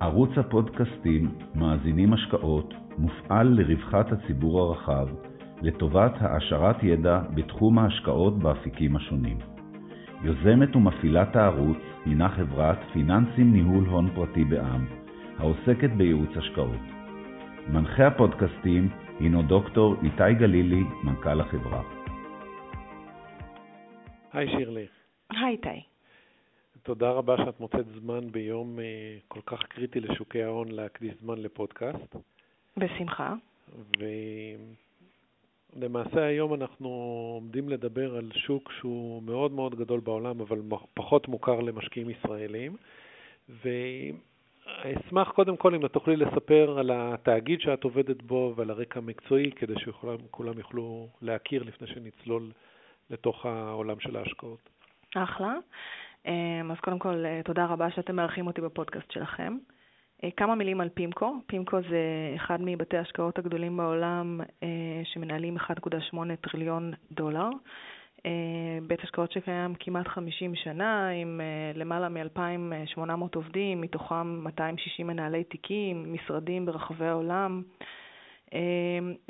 ערוץ הפודקאסטים מאזינים השקעות מופעל לרווחת הציבור הרחב, לטובת העשרת ידע בתחום ההשקעות באפיקים השונים. יוזמת ומפעילת הערוץ הינה חברת פיננסים ניהול הון פרטי בע"מ, העוסקת בייעוץ השקעות. מנחה הפודקאסטים הינו דוקטור איתי גלילי, מנכ"ל החברה. היי שירלי. היי איתי. תודה רבה שאת מוצאת זמן ביום אה, כל כך קריטי לשוקי ההון להקדיש זמן לפודקאסט. בשמחה. ולמעשה היום אנחנו עומדים לדבר על שוק שהוא מאוד מאוד גדול בעולם, אבל פחות מוכר למשקיעים ישראלים. ואשמח קודם כל אם את תוכלי לספר על התאגיד שאת עובדת בו ועל הרקע המקצועי, כדי שכולם יוכלו להכיר לפני שנצלול לתוך העולם של ההשקעות. אחלה. אמ, אז קודם כל, אה, תודה רבה שאתם מארחים אותי בפודקאסט שלכם. אה, כמה מילים על פימקו. פימקו זה אחד מבתי ההשקעות הגדולים בעולם אה, שמנהלים 1.8 טריליון דולר. בית השקעות שקיים כמעט 50 שנה, עם למעלה מ-2,800 עובדים, מתוכם 260 מנהלי תיקים, משרדים ברחבי העולם.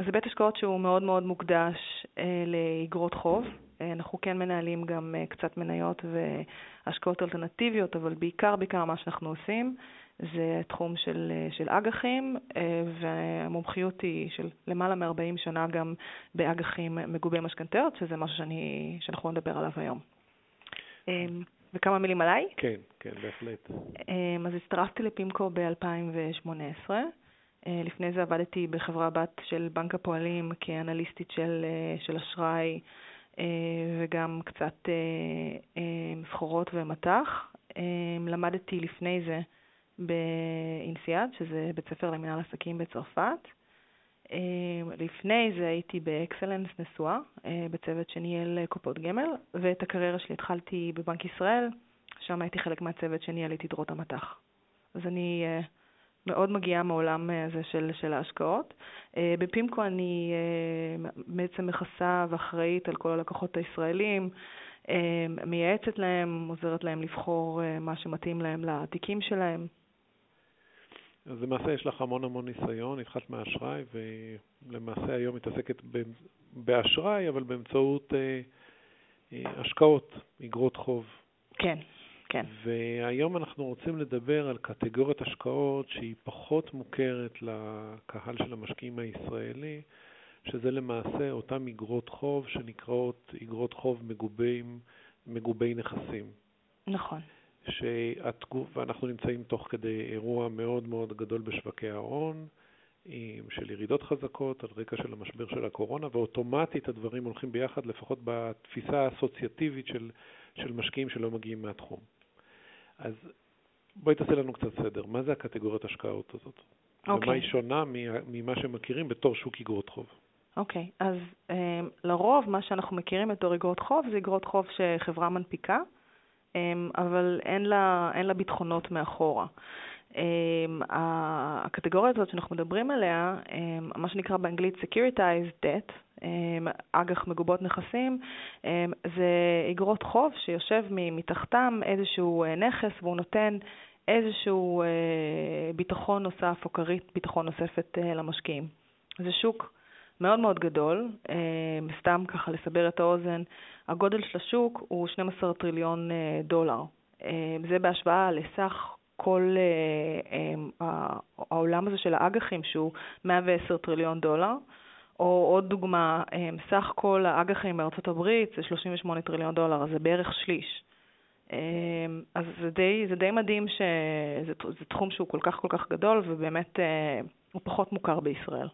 זה בית השקעות שהוא מאוד מאוד מוקדש לאגרות חוב. אנחנו כן מנהלים גם קצת מניות השקעות אלטרנטיביות, אבל בעיקר בעיקר מה שאנחנו עושים זה תחום של, של אג"חים, אה, והמומחיות היא של למעלה מ-40 שנה גם באג"חים מגובי משכנתאות, שזה משהו שאני, שאנחנו נדבר עליו היום. אה, וכמה מילים עליי? כן, כן, בהחלט. אה, אז הצטרפתי לפימקו ב-2018. לפני זה עבדתי בחברה בת של בנק הפועלים כאנליסטית של, של אשראי אה, וגם קצת אה, אה, סחורות ומטח. למדתי לפני זה באינסיאד, שזה בית ספר למנהל עסקים בצרפת. לפני זה הייתי באקסלנס נשואה, בצוות שניהל קופות גמל, ואת הקריירה שלי התחלתי בבנק ישראל, שם הייתי חלק מהצוות שניהל את יתרות המטח. אז אני מאוד מגיעה מעולם אה, הזה של, של ההשקעות. אה, בפימקו אני אה, בעצם מכסה ואחראית על כל הלקוחות הישראלים, מייעצת להם, עוזרת להם לבחור מה שמתאים להם לתיקים שלהם. אז למעשה יש לך המון המון ניסיון, התחלת מהאשראי, ולמעשה היום מתעסקת באשראי, אבל באמצעות השקעות, אגרות חוב. כן. כן. והיום אנחנו רוצים לדבר על קטגוריית השקעות שהיא פחות מוכרת לקהל של המשקיעים הישראלי, שזה למעשה אותן אגרות חוב שנקראות אגרות חוב מגובים, מגובי נכסים. נכון. שאת, ואנחנו נמצאים תוך כדי אירוע מאוד מאוד גדול בשווקי ההון, של ירידות חזקות על רקע של המשבר של הקורונה, ואוטומטית הדברים הולכים ביחד, לפחות בתפיסה האסוציאטיבית של, של משקיעים שלא מגיעים מהתחום. אז בואי תעשה לנו קצת סדר. מה זה הקטגוריית השקעות הזאת? Okay. ומה אוקיי. היא שונה ממה שמכירים בתור שוק אגרות חוב? אוקיי, okay. אז um, לרוב מה שאנחנו מכירים בתור אגרות חוב זה אגרות חוב שחברה מנפיקה, um, אבל אין לה, אין לה ביטחונות מאחורה. Um, הקטגוריה הזאת שאנחנו מדברים עליה, um, מה שנקרא באנגלית Securitized Debt, אמ, אג"ח מגובות נכסים, אמ, זה אגרות חוב שיושב מתחתם איזשהו אה, נכס והוא נותן איזשהו אה, ביטחון נוסף או כרית ביטחון נוספת אה, למשקיעים. זה שוק מאוד מאוד גדול, אמ, סתם ככה לסבר את האוזן, הגודל של השוק הוא 12 טריליון דולר. זה בהשוואה לסך כל העולם הזה של האג"חים שהוא 110 טריליון דולר. או עוד דוגמה, אה, סך כל האג"חים בארצות הברית זה 38 טריליון דולר, אז זה בערך שליש. אה, אז זה די, זה די מדהים שזה זה תחום שהוא כל כך כל כך גדול, ובאמת אה, הוא פחות מוכר בישראל.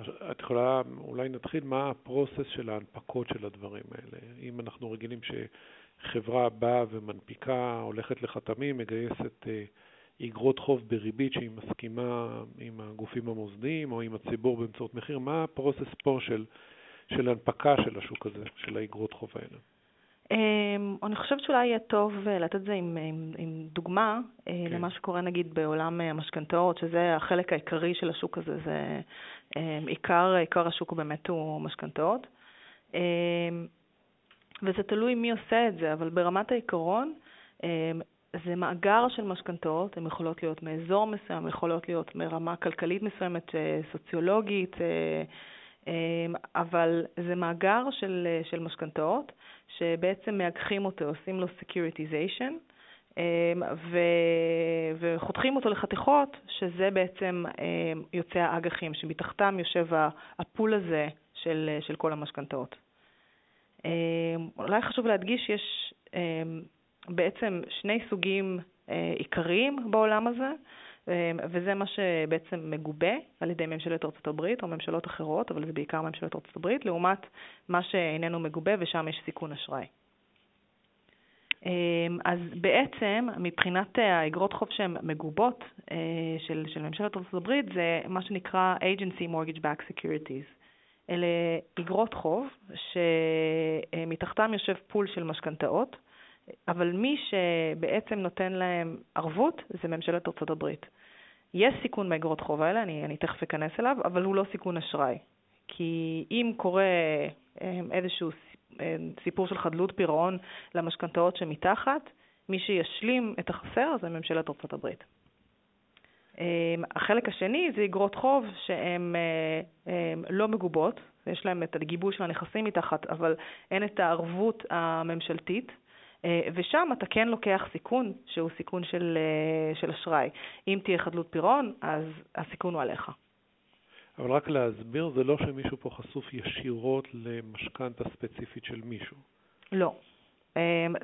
את יכולה, אולי נתחיל, מה הפרוסס של ההנפקות של הדברים האלה? אם אנחנו רגילים שחברה באה ומנפיקה, הולכת לחתמים, מגייסת אגרות חוב בריבית שהיא מסכימה עם הגופים המוסדיים או עם הציבור באמצעות מחיר, מה הפרוסס פה של, של הנפקה של השוק הזה, של האגרות חוב האלה? Um, אני חושבת שאולי יהיה טוב אה, לתת את זה עם, עם, עם דוגמה okay. אה, כן. למה שקורה נגיד בעולם אה, המשכנתאות, שזה החלק העיקרי של השוק הזה, זה um, עיקר, עיקר השוק באמת הוא משכנתאות. Um, וזה תלוי מי עושה את זה, אבל ברמת העיקרון, זה מאגר של משכנתאות, הן יכולות להיות מאזור מסוים, יכולות להיות מרמה כלכלית מסוימת, סוציולוגית, אבל זה מאגר של, של משכנתאות שבעצם מאגחים אותו, עושים לו securitization. ו... וחותכים אותו לחתיכות, שזה בעצם יוצא האג"חים, שמתחתם יושב הפול הזה של, של כל המשכנתאות. אולי חשוב להדגיש שיש בעצם שני סוגים עיקריים בעולם הזה, וזה מה שבעצם מגובה על ידי ממשלת ארצות הברית או ממשלות אחרות, אבל זה בעיקר ממשלת ארצות הברית, לעומת מה שאיננו מגובה ושם יש סיכון אשראי. אז בעצם, מבחינת האגרות חוב שהן מגובות של, של ממשלת ארצות הברית, זה מה שנקרא agency mortgage back securities. אלה אגרות חוב שמתחתם יושב פול של משכנתאות, אבל מי שבעצם נותן להם ערבות זה ממשלת ארצות הברית. יש סיכון באגרות חוב האלה, אני, אני תכף אכנס אליו, אבל הוא לא סיכון אשראי. כי אם קורה איזשהו סיפור של חדלות פירעון למשכנתאות שמתחת, מי שישלים את החסר זה ממשלת ארצות הברית. החלק השני זה אגרות חוב שהן לא מגובות, יש להן את הגיבוי של הנכסים מתחת, אבל אין את הערבות הממשלתית, ושם אתה כן לוקח סיכון שהוא סיכון של, של אשראי. אם תהיה חדלות פירעון, אז הסיכון הוא עליך. אבל רק להסביר, זה לא שמישהו פה חשוף ישירות למשכנתה ספציפית של מישהו. לא.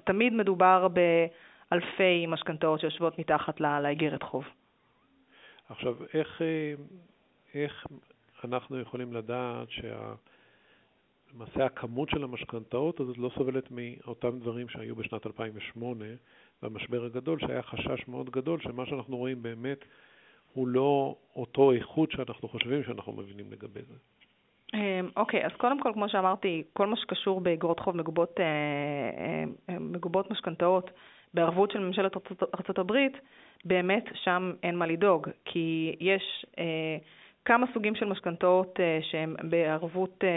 תמיד מדובר באלפי משכנתאות שיושבות מתחת לאיגרת חוב. עכשיו, איך, איך אנחנו יכולים לדעת שה... למעשה הכמות של המשכנתאות הזאת לא סובלת מאותם דברים שהיו בשנת 2008, במשבר הגדול, שהיה חשש מאוד גדול שמה שאנחנו רואים באמת הוא לא אותו איכות שאנחנו חושבים שאנחנו מבינים לגבי זה. אוקיי, okay, אז קודם כל, כמו שאמרתי, כל מה שקשור באגרות חוב מגובות, אה, אה, מגובות משכנתאות בערבות של ממשלת ארצות הברית, באמת שם אין מה לדאוג, כי יש אה, כמה סוגים של משכנתאות אה, שהן בערבות אה,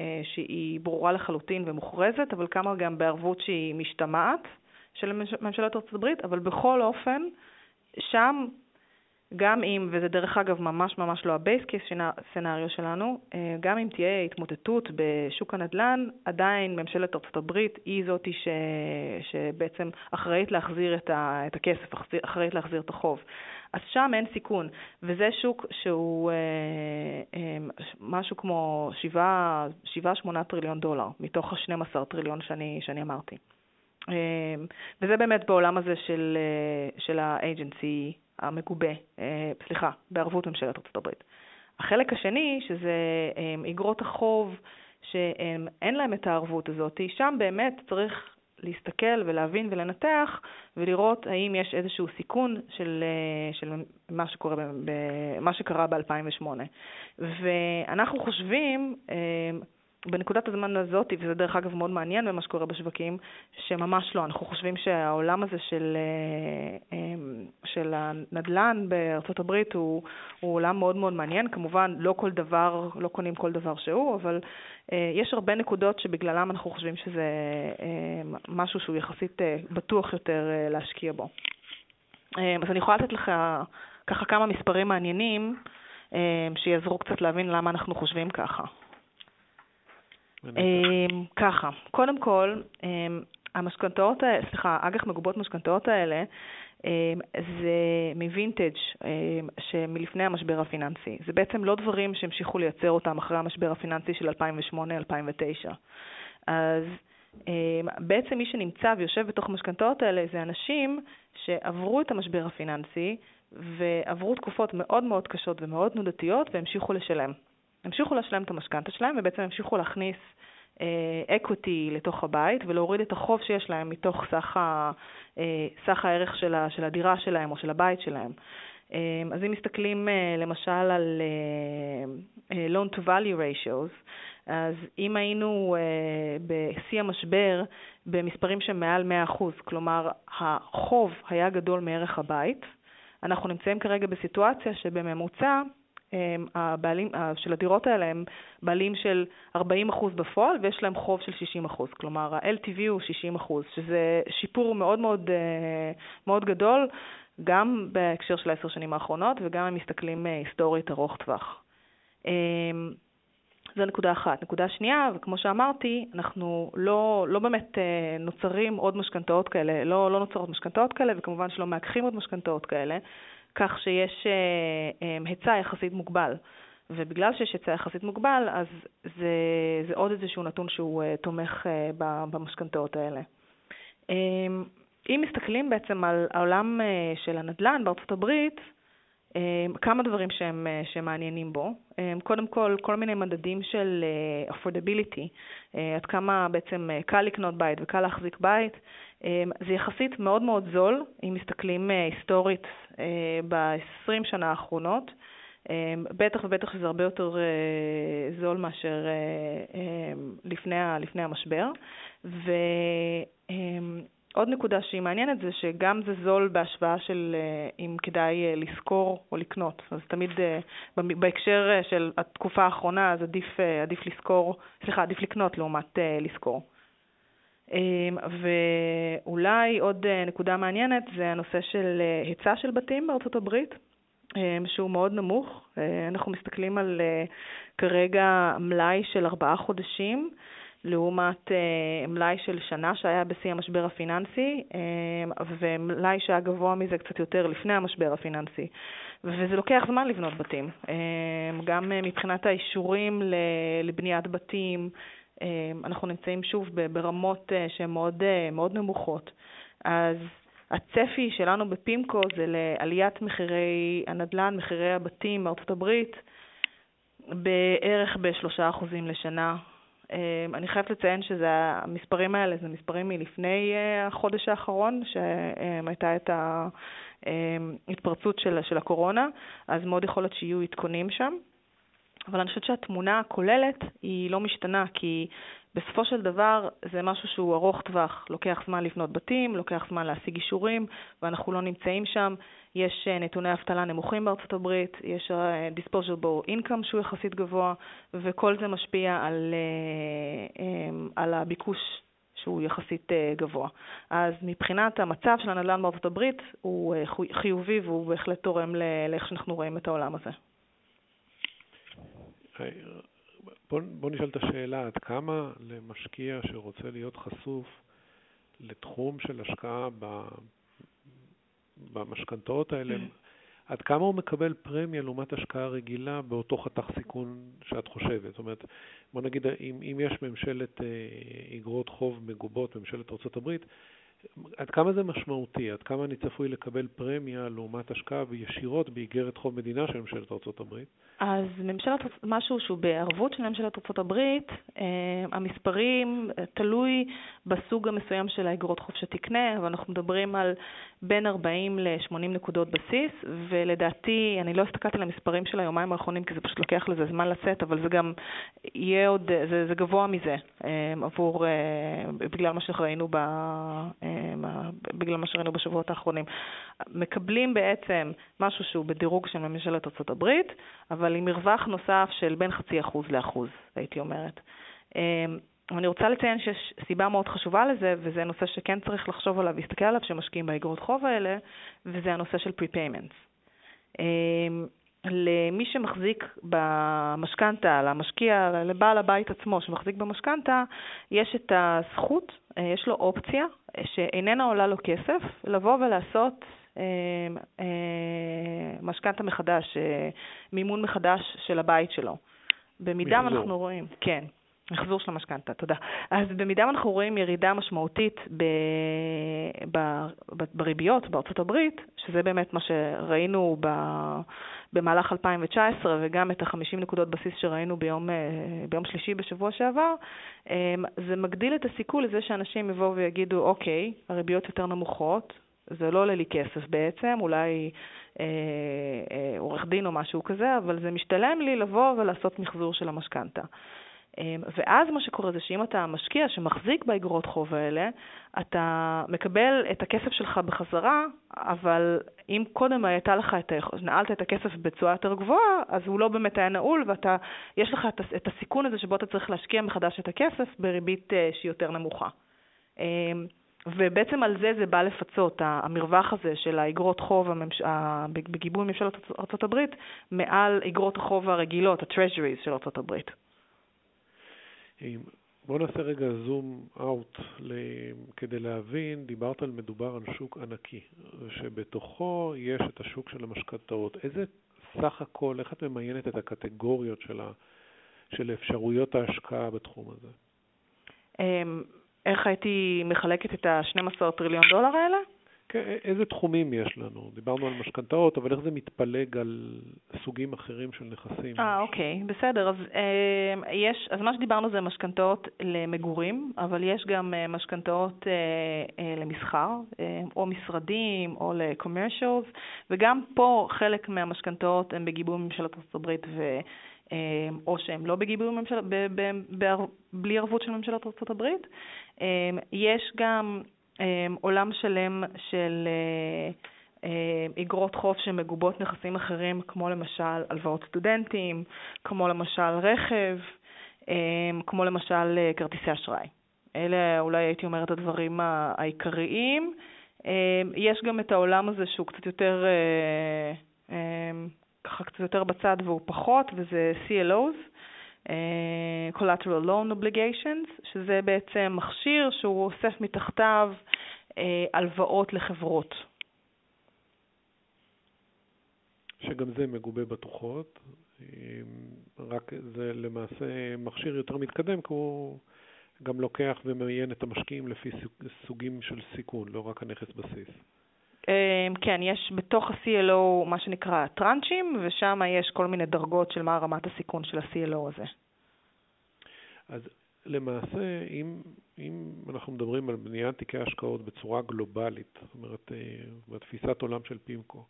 אה, שהיא ברורה לחלוטין ומוכרזת, אבל כמה גם בערבות שהיא משתמעת של ממשלת ארצות הברית, אבל בכל אופן, שם גם אם, וזה דרך אגב ממש ממש לא ה-base case scenario שלנו, גם אם תהיה התמוטטות בשוק הנדל"ן, עדיין ממשלת ארצות הברית היא זאתי ש... שבעצם אחראית להחזיר את, ה... את הכסף, אחראית להחזיר את החוב. אז שם אין סיכון, וזה שוק שהוא אה, אה, משהו כמו 7-8 טריליון דולר, מתוך ה-12 טריליון שאני, שאני אמרתי. וזה באמת בעולם הזה של, של האג'נסי המגובה, אה, סליחה, בערבות ממשלת הברית. החלק השני, שזה איגרות אה, החוב שאין להם את הערבות הזאת, שם באמת צריך להסתכל ולהבין ולנתח ולראות האם יש איזשהו סיכון של, אה, של מה, שקורה, מה שקרה ב-2008. ואנחנו חושבים בנקודת הזמן הזאת, וזה דרך אגב מאוד מעניין במה שקורה בשווקים, שממש לא. אנחנו חושבים שהעולם הזה של, אה, אמ, של הנדל"ן בארצות הברית הוא, הוא עולם מאוד מאוד מעניין. כמובן, לא כל דבר, לא קונים כל דבר שהוא, אבל אה, יש הרבה נקודות שבגללם אנחנו חושבים שזה אה, משהו שהוא יחסית בטוח יותר להשקיע בו. אז אני יכולה לתת לך ככה כמה מספרים מעניינים שיעזרו קצת להבין למה אנחנו חושבים ככה. אמ, ככה, קודם כל, אמ, המשכנתאות סליחה, אג"ח מגובות משכנתאות האלה, אמ, זה מווינטג' שמלפני המשבר הפיננסי. זה בעצם לא דברים שהמשיכו לייצר אותם אחרי המשבר הפיננסי של 2008-2009. אז בעצם מי שנמצא ויושב בתוך המשכנתאות האלה זה אנשים שעברו את המשבר הפיננסי ועברו תקופות מאוד מאוד קשות ומאוד תנודתיות והמשיכו לשלם. המשיכו לשלם את המשכנתה שלהם ובעצם המשיכו להכניס אקוטי אה, לתוך הבית ולהוריד את החוב שיש להם מתוך סך, ה, אה, סך הערך של, ה, של הדירה שלהם או של הבית שלהם. אה, אז אם מסתכלים למשל על loan to value ratios, אז אם היינו בשיא המשבר במספרים שהם מעל 100%, כלומר החוב היה גדול מערך הבית, אנחנו נמצאים כרגע בסיטואציה שבממוצע הבעלים של הדירות האלה הם בעלים של 40% בפועל ויש להם חוב של 60%, כלומר ה-LTV הוא 60%, שזה שיפור מאוד מאוד, מאוד גדול, גם בהקשר של העשר שנים האחרונות וגם אם מסתכלים היסטורית ארוך טווח. זו נקודה אחת. נקודה שנייה, וכמו שאמרתי, אנחנו לא, לא באמת אה, נוצרים עוד משכנתאות כאלה, לא, לא נוצרות משכנתאות כאלה, וכמובן שלא מאגחים עוד משכנתאות כאלה, כך שיש אה, אה, היצע יחסית מוגבל. ובגלל שיש היצע יחסית מוגבל, אז זה, זה עוד איזשהו נתון שהוא תומך במשכנתאות האלה. אם מסתכלים בעצם על העולם של הנדל"ן בארצות הברית, אמ, כמה דברים שהם, אה, שמעניינים בו. אמ, קודם כל, כל מיני מדדים של אה, affordability, אה, עד כמה בעצם קל לקנות בית וקל להחזיק בית. אמ, זה יחסית מאוד מאוד זול, אם מסתכלים היסטורית ב-20 שנה האחרונות. בטח ובטח שזה הרבה יותר זול מאשר לפני, לפני המשבר. ו... עוד נקודה שהיא מעניינת זה שגם זה זול בהשוואה של אה, אם כדאי אה, לשכור או לקנות. אז תמיד אה, בהקשר של התקופה האחרונה, אז עדיף, עדיף לשכור, סליחה, עדיף לקנות לעומת לשכור. ואולי עוד נקודה מעניינת זה הנושא של היצע של בתים בארצות הברית, שהוא מאוד נמוך. אנחנו מסתכלים על כרגע מלאי של ארבעה חודשים. לעומת אה, מלאי של שנה שהיה בשיא המשבר הפיננסי, אה, ומלאי שהיה גבוה מזה קצת יותר לפני המשבר הפיננסי. וזה לוקח זמן לבנות בתים. אה, גם מבחינת האישורים לבניית בתים, אנחנו נמצאים שוב ברמות שהן מאוד, מאוד נמוכות. אז הצפי שלנו בפימקו זה לעליית מחירי הנדל"ן, מחירי הבתים מארצות הברית, בערך ב-3% לשנה אמ, אני חייבת לציין שהמספרים האלה זה מספרים מלפני אה, החודש האחרון, שהייתה את ההתפרצות של, של הקורונה, אז מאוד יכול להיות שיהיו עדכונים שם. אבל אני חושבת שהתמונה הכוללת היא לא משתנה, כי בסופו של דבר זה משהו שהוא ארוך טווח. לוקח זמן לבנות בתים, לוקח זמן להשיג אישורים, ואנחנו לא נמצאים שם. יש אה, נתוני אבטלה נמוכים בארצות הברית, יש אה, disposable income שהוא יחסית גבוה, וכל זה משפיע על, אה, על הביקוש שהוא יחסית גבוה. אז מבחינת המצב של הנדל"ן בארצות הברית, הוא חיובי והוא בהחלט תורם לאיך שאנחנו רואים את העולם הזה. בוא, בוא נשאל את השאלה, עד כמה למשקיע שרוצה להיות חשוף לתחום של השקעה במשכנתאות האלה. עד כמה הוא מקבל פרמיה לעומת השקעה רגילה באותו חתך סיכון שאת חושבת? זאת אומרת, בוא נגיד, אם, אם יש ממשלת אה, איגרות חוב מגובות, ממשלת ארה"ב, עד כמה זה משמעותי? עד כמה אני צפוי לקבל פרמיה לעומת השקעה ישירות באיגרת חוב מדינה של ממשלת ארה"ב? אז ממשלת, משהו שהוא בערבות של ממשלת ארה"ב, אה, המספרים אה, תלוי בסוג המסוים של האגרות חוב שתקנה, אבל אנחנו מדברים על בין 40 ל-80 נקודות בסיס, ולדעתי, אני לא הסתכלתי על המספרים של היומיים האחרונים, כי זה פשוט לוקח לזה זמן לצאת, אבל זה גם יהיה עוד, זה, זה גבוה מזה, אה, עבור, בגלל מה שראינו, ב, בגלל מה שראינו בשבועות האחרונים. מקבלים בעצם משהו שהוא בדירוג של ממשלת ארה"ב, אבל עם מרווח נוסף של בין חצי אחוז לאחוז, הייתי אומרת. אני רוצה לציין שיש סיבה מאוד חשובה לזה, וזה נושא שכן צריך לחשוב עליו, להסתכל עליו כשמשקיעים באגרות חוב האלה, וזה הנושא של prepayments. למי שמחזיק במשכנתה, למשקיע, לבעל הבית עצמו שמחזיק במשכנתה, יש את הזכות, אה, יש לו אופציה שאיננה עולה לו כסף, לבוא ולעשות אה, משכנתה מחדש, אה, מימון מחדש של הבית שלו. במידה אנחנו רואים, כן, מחזור של המשכנתה, תודה. אז במידה אנחנו רואים ירידה משמעותית ב, ב, ב, בריביות בארצות הברית, שזה באמת מה שראינו ב, במהלך 2019, וגם את ה-50 נקודות בסיס שראינו ביום, אה, ביום שלישי בשבוע שעבר, אמ, זה מגדיל את הסיכוי לזה שאנשים יבואו ויגידו, אוקיי, הריביות יותר נמוכות, זה לא עולה לי כסף בעצם, אולי אה, אה, עורך דין או משהו כזה, אבל זה משתלם לי לבוא ולעשות מחזור של המשכנתה. אמ, ואז מה שקורה זה שאם אתה משקיע שמחזיק באגרות חוב האלה, אתה מקבל את הכסף שלך בחזרה, אבל אם קודם הייתה לך את. נעלת את הכסף בצורה יותר גבוהה, אז הוא לא באמת היה נעול, ויש לך את הסיכון הזה שבו אתה צריך להשקיע מחדש את הכסף בריבית אה, שהיא יותר נמוכה. אמ, ובעצם על זה זה בא לפצות, המרווח הזה של האגרות חוב הממש... בגיבוי ממשלת ארה"ב מעל אגרות החוב הרגילות, ה-treasuries של ארה"ב. בואו נעשה רגע זום אאוט כדי להבין, דיברת על מדובר על שוק ענקי, שבתוכו יש את השוק של המשכנתאות. איזה סך הכל, איך את ממיינת את הקטגוריות של, ה, של אפשרויות ההשקעה בתחום הזה? אמ, איך הייתי מחלקת את ה-12 טריליון דולר האלה? איזה תחומים יש לנו? דיברנו על משכנתאות, אבל איך זה מתפלג על סוגים אחרים של נכסים? אה, אוקיי, בסדר. אז, אה, יש, אז מה שדיברנו זה משכנתאות למגורים, אבל יש גם אה, משכנתאות אה, אה, למסחר, אה, או משרדים, או ל-commercials, וגם פה חלק מהמשכנתאות הן בגיבוי ממשלת ארצות ו... אה, או שהם לא בגיבוי ממשל... ב... ב... ב... בלי ערבות של ממשלת ארצות אה, יש גם עולם שלם של אה, אה, אגרות חוב שמגובות נכסים אחרים, כמו למשל הלוואות סטודנטים, כמו למשל רכב, אמ, כמו למשל אה, כרטיסי אשראי. אלה אולי הייתי אומרת הדברים העיקריים. אמ, יש גם את העולם הזה שהוא קצת יותר, ככה קצת יותר בצד והוא פחות, וזה CLOs. אה, collateral loan obligations, שזה בעצם מכשיר שהוא אוסף מתחתיו אה, הלוואות לחברות. שגם זה מגובה בטוחות, רק זה למעשה מכשיר יותר מתקדם, כי הוא גם לוקח וממיין את המשקיעים לפי סוגים של סיכון, לא רק הנכס בסיס. אה, כן, יש בתוך ה-CLO מה שנקרא טראנצ'ים, ושם יש כל מיני דרגות של מה רמת הסיכון של ה-CLO הזה. אז למעשה, אם, אם אנחנו מדברים על בניית תיקי השקעות בצורה גלובלית, זאת אומרת, אה, בתפיסת עולם של פימקו,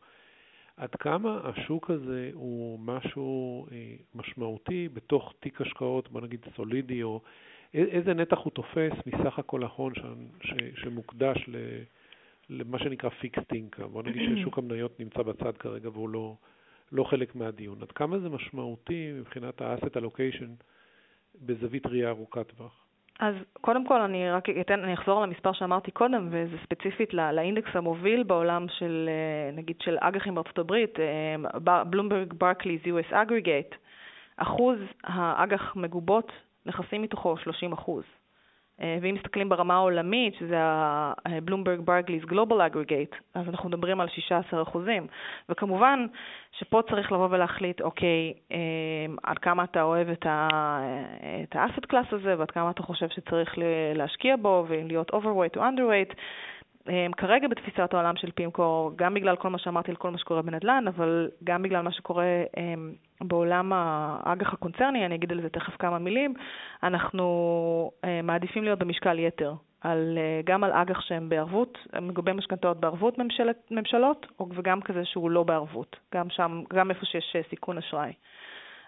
עד כמה השוק הזה הוא משהו אה, משמעותי בתוך תיק השקעות, בוא נגיד סולידי, או איזה נתח הוא תופס מסך הכל ההון שמוקדש ל... למה שנקרא פיקסט אינקאם. בוא נגיד ששוק המניות נמצא בצד כרגע והוא לא, לא חלק מהדיון. עד כמה זה משמעותי מבחינת ה-asset allocation בזווית ראייה ארוכת טווח? אז קודם כל אני רק אתן, אני אחזור למספר שאמרתי קודם, וזה ספציפית לא, לאינדקס המוביל בעולם של, אה, נגיד, של אג"חים בארצות הברית, בלומברג ברקליז US Aggregate, אחוז האג"ח מגובות נכסים מתוכו 30 אחוז. אה, ואם מסתכלים ברמה העולמית, שזה ה-Bloomberg Barclays Global Aggregate, אז אנחנו מדברים על 16 אחוזים. וכמובן שפה צריך לבוא ולהחליט, אוקיי, אה, עד כמה אתה אוהב את ה-asset class הזה, ועד כמה אתה חושב שצריך להשקיע בו, ולהיות overweight או underweight. כרגע בתפיסת העולם של פימקו, גם בגלל כל מה שאמרתי על כל מה שקורה בנדל"ן, אבל גם בגלל מה שקורה um, בעולם האג"ח הקונצרני, אני אגיד על זה תכף כמה מילים, אנחנו uh, מעדיפים להיות במשקל יתר, על, uh, גם על אג"ח שהם בערבות, מגובי משכנתאות בערבות ממשלת, ממשלות, וגם כזה שהוא לא בערבות, גם שם, גם איפה שיש uh, סיכון אשראי.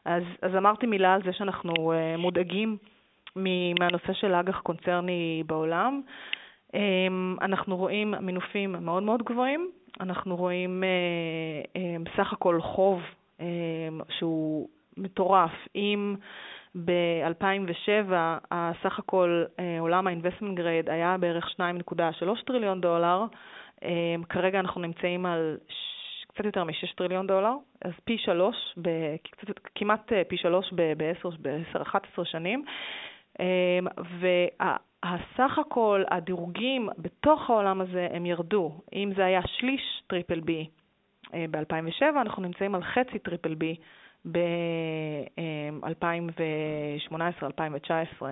אז, אז אמרתי מילה על זה שאנחנו uh, מודאגים מהנושא של אג"ח קונצרני בעולם. אמ, אנחנו רואים מינופים מאוד מאוד גבוהים, אנחנו רואים אה, אה, בסך הכל חוב אה, שהוא מטורף. אם ב-2007 הסך הכל עולם ה-investment grade היה בערך 2.3 טריליון דולר, כרגע אנחנו נמצאים על קצת יותר מ-6 טריליון דולר, אז פי שלוש, כמעט פי שלוש ב-10-11 שנים. וה... הסך הכל, הדירוגים בתוך העולם הזה הם ירדו. אם זה היה שליש triple B אה, ב-2007, אנחנו נמצאים על חצי triple B ב-2018-2019.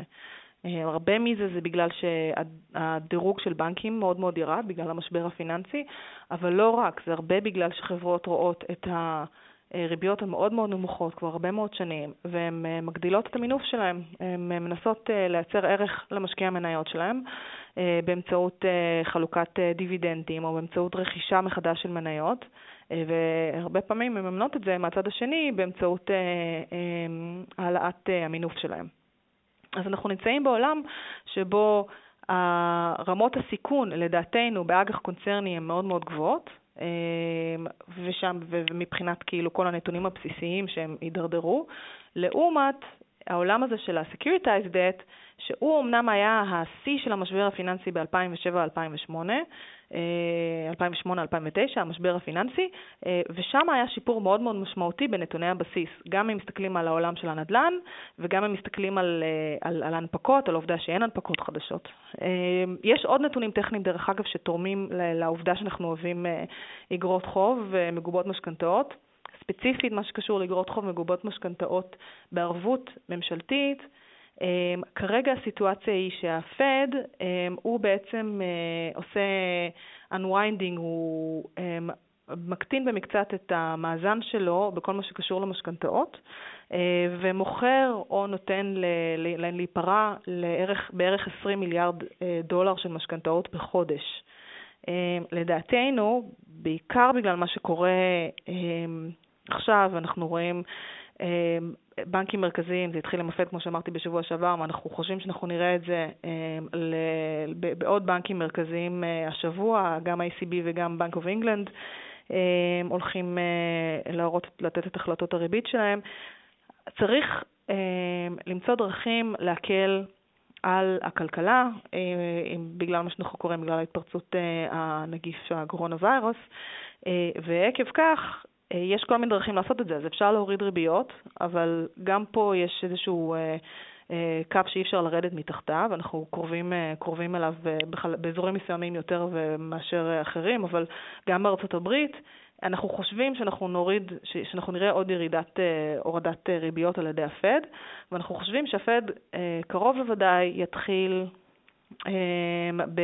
אה, הרבה מזה זה בגלל שהדירוג של בנקים מאוד מאוד ירד, בגלל המשבר הפיננסי, אבל לא רק, זה הרבה בגלל שחברות רואות את ה... אה, ריביות המאוד מאוד נמוכות כבר הרבה מאוד שנים, והן אה, מגדילות את המינוף שלהן. הן אה, מנסות לייצר ערך למשקיעי המניות שלהן באמצעות חלוקת דיבידנדים או באמצעות רכישה מחדש של מניות, והרבה פעמים הן מממנות את זה מהצד השני באמצעות העלאת המינוף שלהן. אז אנחנו נמצאים בעולם שבו רמות הסיכון, לדעתנו, באג"ח קונצרני הן מאוד מאוד גבוהות, ושם, ומבחינת כאילו כל הנתונים הבסיסיים שהם הידרדרו, לעומת העולם הזה של ה-securitized debt, שהוא אמנם היה השיא של המשבר הפיננסי ב-2007-2008, 2008-2009, המשבר הפיננסי, אה, ושם היה שיפור מאוד מאוד משמעותי בנתוני הבסיס, גם אם מסתכלים על העולם של הנדל"ן וגם אם מסתכלים על, אה, על, על הנפקות, על העובדה שאין הנפקות חדשות. אה, יש עוד נתונים טכניים, דרך אגב, שתורמים לעובדה שאנחנו אוהבים אגרות חוב ומגובות משכנתאות. ספציפית מה שקשור לאגרות חוב מגובות משכנתאות בערבות ממשלתית, Um, כרגע הסיטואציה היא שהפד um, הוא בעצם uh, עושה unwinding, הוא um, מקטין במקצת את המאזן שלו בכל מה שקשור למשכנתאות, uh, ומוכר או נותן להיפרע לערך, בערך 20 מיליארד uh, דולר של משכנתאות בחודש. אמ, לדעתנו, בעיקר בגלל מה שקורה עכשיו, אנחנו רואים בנקים מרכזיים, זה התחיל מה-Fed, כמו שאמרתי בשבוע שעבר, ואנחנו חושבים שאנחנו נראה את זה אמ, בעוד בנקים מרכזיים אה, השבוע, גם ה-ECB וגם of England הולכים אה, להראות, לתת את החלטות הריבית שלהם. צריך למצוא דרכים להקל על הכלכלה, בגלל מה שאנחנו קוראים, בגלל התפרצות אה, הנגיף של הקורונה ויירוס, ועקב כך אה, יש כל מיני דרכים לעשות את זה, אז אפשר להוריד ריביות, אבל גם פה יש איזשהו אה, אה, קו שאי אפשר לרדת מתחתיו, אנחנו קרובים, קרובים אליו באזורים מסוימים יותר מאשר אחרים, אבל גם בארצות הברית אנחנו חושבים שאנחנו נוריד, שאנחנו נראה עוד ירידת, הורדת ריביות על ידי הפד, ואנחנו חושבים שהפד קרוב לוודאי יתחיל ב...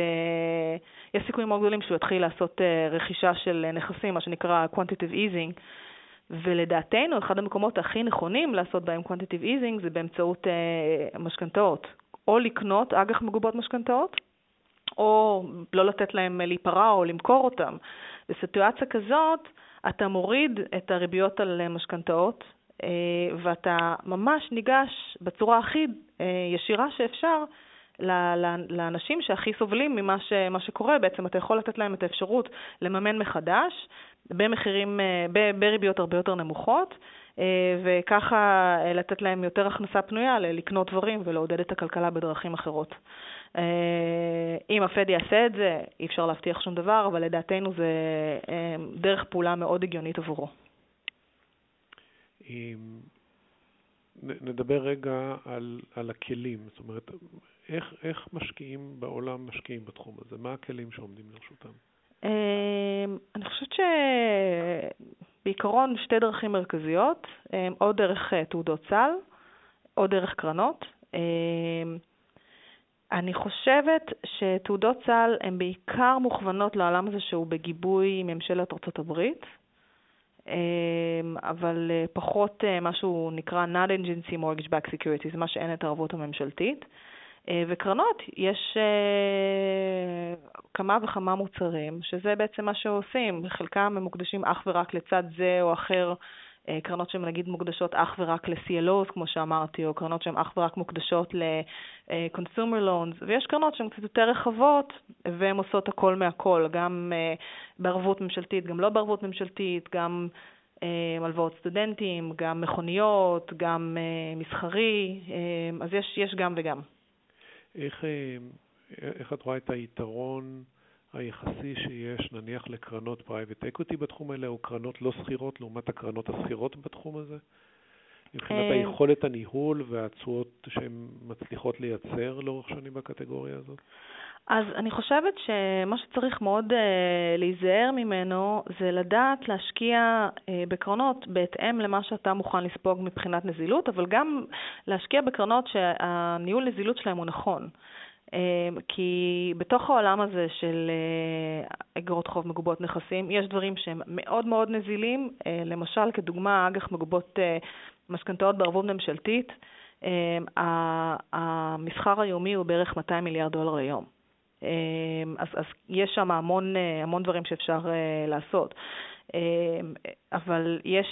יש סיכויים מאוד גדולים שהוא יתחיל לעשות uh, רכישה של נכסים, מה שנקרא quantitative easing, ולדעתנו אחד המקומות הכי נכונים לעשות בהם quantitative easing זה באמצעות uh, משכנתאות, או לקנות אג"ח מגובות משכנתאות, או לא לתת להם להיפרע או למכור אותם. בסיטואציה כזאת אתה מוריד את הריביות על משכנתאות, ואתה ממש ניגש בצורה הכי ישירה שאפשר לאנשים שהכי סובלים ממה ש, שקורה, בעצם אתה יכול לתת להם את האפשרות לממן מחדש במחירים, אה, בריביות הרבה יותר נמוכות, אה, וככה אה, לתת להם יותר הכנסה פנויה לקנות דברים ולעודד את הכלכלה בדרכים אחרות. אם הפד יעשה את זה, אי אפשר להבטיח שום דבר, אבל לדעתנו זה דרך פעולה מאוד הגיונית עבורו. נדבר רגע על, על הכלים, זאת אומרת, איך, איך משקיעים בעולם משקיעים בתחום הזה? מה הכלים שעומדים לרשותם? אמ, אני חושבת שבעיקרון שתי דרכים מרכזיות, אמ, או דרך אה, תעודות סל, או דרך קרנות. אמ, אני חושבת שתעודות סל הן בעיקר מוכוונות לעולם הזה שהוא בגיבוי ממשלת ארצות הברית, אבל אה, פחות אה, משהו נקרא non-agency mortgage back securities, מה שאין את הערבות הממשלתית. אה, וקרנות, יש כמה וכמה מוצרים, שזה בעצם מה שעושים. חלקם הם מוקדשים אך ורק לצד זה או אחר, קרנות שהן נגיד מוקדשות אך ורק ל-CLOs, כמו שאמרתי, או קרנות שהן אך ורק מוקדשות ל-consumer loans, ויש קרנות שהן קצת יותר רחבות, והן עושות הכל מהכל, גם בערבות ממשלתית, גם לא בערבות ממשלתית, גם הלוואות סטודנטים, גם מכוניות, גם מסחרי, אז יש, יש גם וגם. איך, אה, איך את רואה את היתרון היחסי שיש נניח לקרנות private equity בתחום האלה, או קרנות לא סחירות לעומת הקרנות הסחירות בתחום הזה? מבחינת אה, היכולת הניהול והתשואות שהן מצליחות לייצר לאורך שנים בקטגוריה הזאת? אז אני חושבת שמה שצריך מאוד uh, להיזהר ממנו זה לדעת להשקיע uh, בקרנות בהתאם למה שאתה מוכן לספוג מבחינת נזילות, אבל גם להשקיע בקרנות שהניהול נזילות שלהם הוא נכון. Uh, כי בתוך העולם הזה של אגרות uh, חוב מגובות נכסים, יש דברים שהם מאוד מאוד נזילים, uh, למשל כדוגמה אג"ח מגובות uh, משכנתאות בערבות ממשלתית, uh, המסחר היומי הוא בערך 200 מיליארד דולר ליום. אמ, אז, אז יש שם המון, אה, המון דברים שאפשר אה, לעשות. אמ, אבל יש,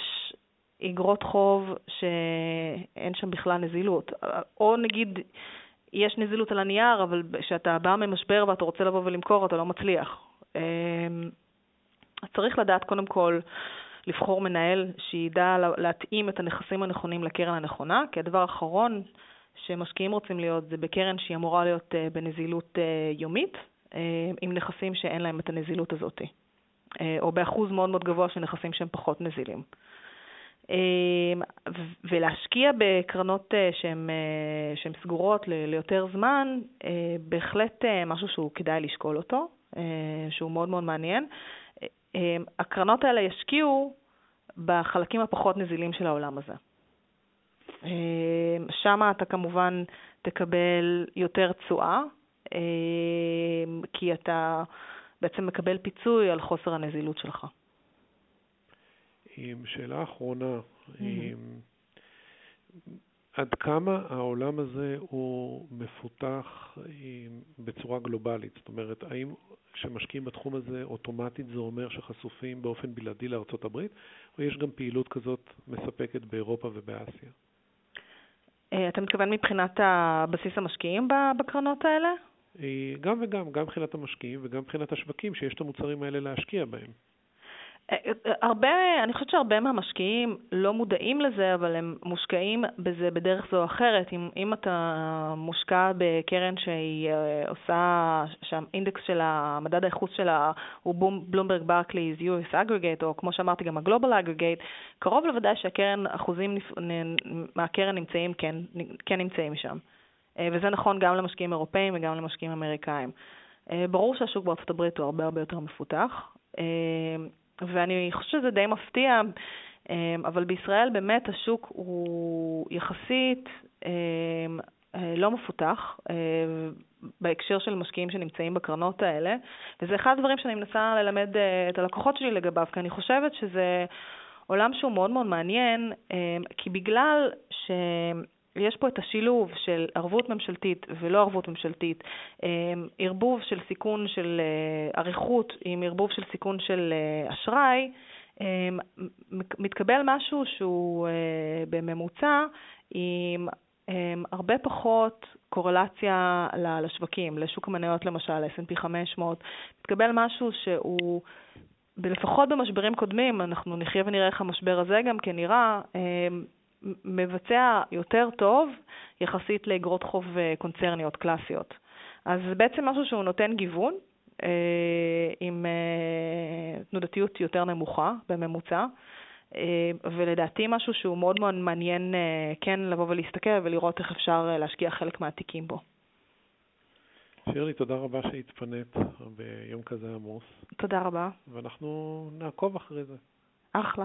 איגרות חוב שאין שם בכלל נזילות. או נגיד, יש נזילות על הנייר, אבל כשאתה בא ממשבר ואתה רוצה לבוא ולמכור, אתה לא מצליח. אמ, צריך לדעת קודם כל לבחור מנהל שידע להתאים את הנכסים הנכונים לקרן הנכונה, כי הדבר האחרון שמשקיעים רוצים להיות זה בקרן שהיא אמורה להיות אה, בנזילות אה, יומית, אה, עם נכסים שאין להם את הנזילות הזאת, או באחוז מאוד מאוד גבוה של נכסים שהם פחות נזילים. ולהשקיע בקרנות שהן, שהן סגורות ליותר זמן, בהחלט משהו שהוא כדאי לשקול אותו, שהוא מאוד מאוד מעניין. הקרנות האלה ישקיעו בחלקים הפחות נזילים של העולם הזה. שם אתה כמובן תקבל יותר תשואה, כי אתה בעצם מקבל פיצוי על חוסר הנזילות שלך. עם שאלה אחרונה. עד כמה העולם הזה הוא מפותח בצורה גלובלית? זאת אומרת, האם כשמשקיעים בתחום הזה אוטומטית זה אומר שחשופים באופן בלעדי לארצות הברית, או יש גם פעילות כזאת מספקת באירופה ובאסיה? אה, אתה מתכוון מבחינת הבסיס המשקיעים בקרנות האלה? אה, גם וגם, גם מבחינת המשקיעים וגם מבחינת השווקים שיש את המוצרים האלה להשקיע בהם. הרבה, אני חושבת שהרבה מהמשקיעים לא מודעים לזה, אבל הם מושקעים בזה בדרך זו או אחרת. אם, אם אתה מושקע בקרן שהיא אה, עושה, שהאינדקס של המדד הייחוס שלה הוא בלומברג ברקליז US אגרגייט, או כמו שאמרתי גם הגלובל אגרגייט, קרוב לוודאי שהקרן, אחוזים מהקרן נמצאים, כן, כן נמצאים שם. אה, וזה נכון גם למשקיעים אירופאים וגם למשקיעים אמריקאים. אה, ברור שהשוק בארצות הברית הוא הרבה הרבה יותר מפותח. ואני חושבת שזה די מפתיע, אמ, אבל בישראל באמת השוק הוא יחסית אמ, אה, לא מפותח אה, בהקשר של משקיעים שנמצאים בקרנות האלה, וזה אחד הדברים שאני מנסה ללמד אה, את הלקוחות שלי לגביו, כי אני חושבת שזה עולם שהוא מאוד מאוד מעניין, אמ, כי בגלל ש... יש פה את השילוב של ערבות ממשלתית ולא ערבות ממשלתית, אמ, ערבוב של סיכון של אריכות אה, עם ערבוב של סיכון של אה, אשראי, אמ, מתקבל משהו שהוא אה, בממוצע עם אמ, הרבה פחות קורלציה לשווקים, לשוק המניות למשל, S&P 500, מתקבל משהו שהוא, לפחות במשברים קודמים, אנחנו נחיה ונראה איך המשבר הזה גם כן נראה, מבצע יותר טוב יחסית לאגרות חוב אה, קונצרניות קלאסיות. אז זה בעצם משהו שהוא נותן גיוון, אה, עם אה, תנודתיות יותר נמוכה בממוצע, אה, ולדעתי משהו שהוא מאוד מאוד מעניין אה, כן לבוא ולהסתכל ולראות איך אפשר אה, להשקיע חלק מהתיקים בו. שירלי, תודה רבה שהתפנית ביום כזה עמוס. תודה רבה. ואנחנו נעקוב אחרי זה. אחלה.